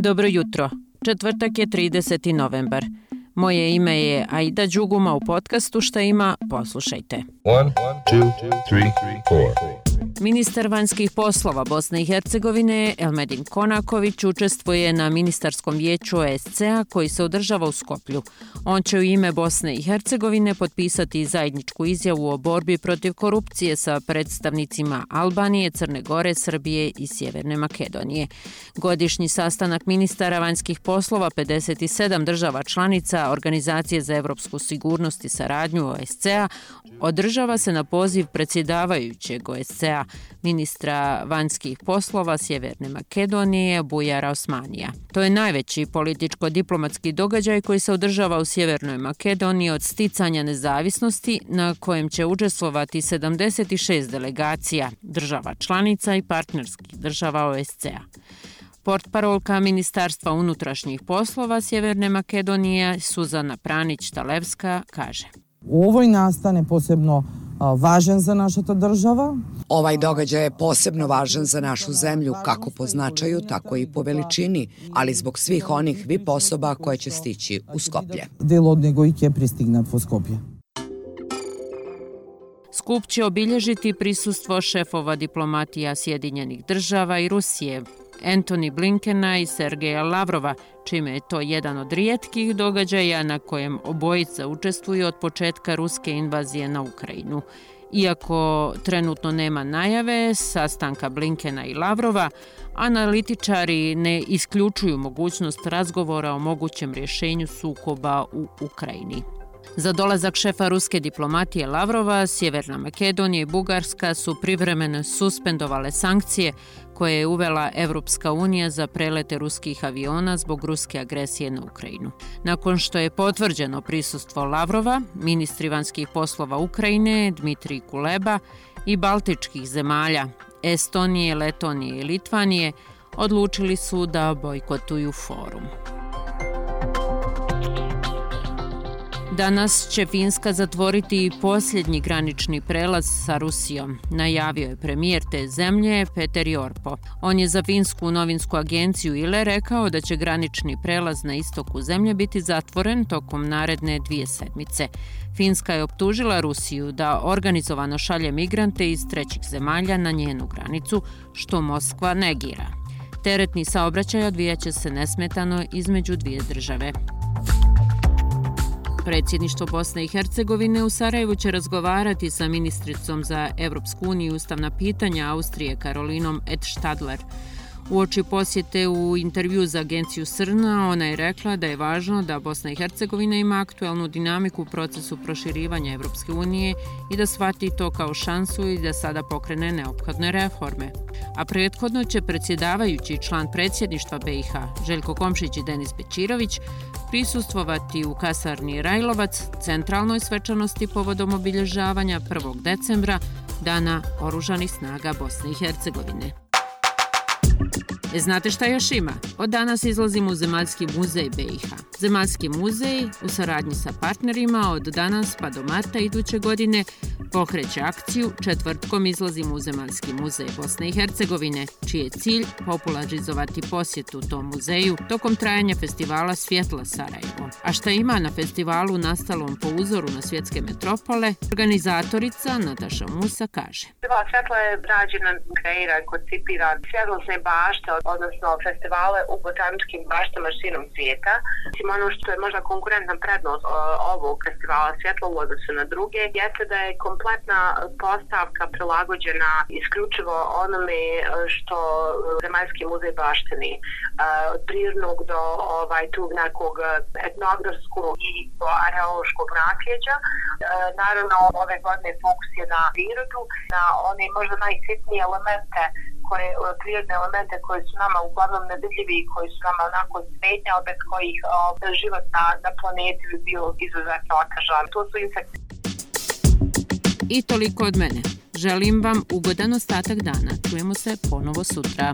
Dobro jutro. Četvrtak je 30. novembar. Moje ime je Aida Đuguma u podcastu Šta ima, poslušajte. 1, 2, 3, 4. Ministar vanjskih poslova Bosne i Hercegovine Elmedin Konaković učestvuje na ministarskom vijeću OSCE-a koji se održava u Skoplju. On će u ime Bosne i Hercegovine potpisati zajedničku izjavu o borbi protiv korupcije sa predstavnicima Albanije, Crne Gore, Srbije i Sjeverne Makedonije. Godišnji sastanak ministara vanjskih poslova 57 država članica Organizacije za evropsku sigurnost i saradnju OSCE-a održava se na poziv predsjedavajućeg OSCE-a ministra vanjskih poslova Sjeverne Makedonije Bujara Osmanija. To je najveći političko-diplomatski događaj koji se održava u Sjevernoj Makedoniji od sticanja nezavisnosti na kojem će učestvovati 76 delegacija država članica i partnerskih država OSCE-a. Portparolka Ministarstva unutrašnjih poslova Sjeverne Makedonije Suzana Pranić-Talevska kaže. U ovoj nastane posebno važan za naša ta država. Ovaj događaj je posebno važan za našu zemlju, kako po značaju, tako i po veličini, ali zbog svih onih vip osoba koje će stići u Skoplje. Del od nego i ke pristignat u Skoplje. Skup će obilježiti prisustvo šefova diplomatija Sjedinjenih država i Rusije, Anthony Blinkena i Sergeja Lavrova, čime je to jedan od rijetkih događaja na kojem obojica učestvuju od početka ruske invazije na Ukrajinu. Iako trenutno nema najave sastanka Blinkena i Lavrova, analitičari ne isključuju mogućnost razgovora o mogućem rješenju sukoba u Ukrajini. Za dolazak šefa ruske diplomatije Lavrova, Sjeverna Makedonija i Bugarska su privremeno suspendovale sankcije koje je uvela Evropska unija za prelete ruskih aviona zbog ruske agresije na Ukrajinu. Nakon što je potvrđeno prisustvo Lavrova, ministri vanjskih poslova Ukrajine, Dmitrij Kuleba i baltičkih zemalja, Estonije, Letonije i Litvanije, odlučili su da bojkotuju forum. Danas će Finska zatvoriti posljednji granični prelaz sa Rusijom, najavio je premijer te zemlje Peter Jorpo. On je za finsku novinsku agenciju ILE rekao da će granični prelaz na istoku zemlje biti zatvoren tokom naredne dvije sedmice. Finska je optužila Rusiju da organizovano šalje migrante iz trećih zemalja na njenu granicu, što Moskva negira. Teretni saobraćaj odvijaće se nesmetano između dvije države. Predsjedništvo Bosne i Hercegovine u Sarajevu će razgovarati sa ministricom za Evropsku uniju ustavna pitanja Austrije Karolinom Ed Stadler. U oči posjete u intervju za agenciju Srna, ona je rekla da je važno da Bosna i Hercegovina ima aktuelnu dinamiku u procesu proširivanja Evropske unije i da shvati to kao šansu i da sada pokrene neophodne reforme. A prethodno će predsjedavajući član predsjedništva BiH, Željko Komšić i Denis Bećirović, prisustvovati u kasarni Rajlovac, centralnoj svečanosti povodom obilježavanja 1. decembra, Dana oružanih snaga Bosne i Hercegovine. E, znate šta još ima? Od danas izlazimo u Zemaljski muzej BiH. Zemaljski muzej u saradnji sa partnerima od danas pa do marta iduće godine pokreće akciju Četvrtkom izlazimo u Zemaljski muzej Bosne i Hercegovine, čiji je cilj popularizovati posjetu tom muzeju tokom trajanja festivala Svjetla Sarajevo. A šta ima na festivalu nastalom po uzoru na svjetske metropole, organizatorica Nataša Musa kaže. Svjetla je rađena, kreira, koncipira svjetlosne bašte, odnosno festivale u botaničkim baštama širom svijeta. Mislim, ono što je možda konkurentna prednost ovog festivala Svjetla u odnosu na druge, jeste da je kompletna postavka prilagođena isključivo onome e, što Zemaljski muzej baštini e, od prirodnog do ovaj, tu nekog etnografskog i areološkog nasljeđa. E, naravno, ove godine fokus je na prirodu, na one možda najsitnije elemente koje, e, prirodne elemente koje su nama uglavnom nevidljivi i koji su nama onako smetnja, bez kojih o, život na, na planeti bi bio izuzetno otežan. To su insekti. I toliko od mene. Želim vam ugodan ostatak dana. Čujemo se ponovo sutra.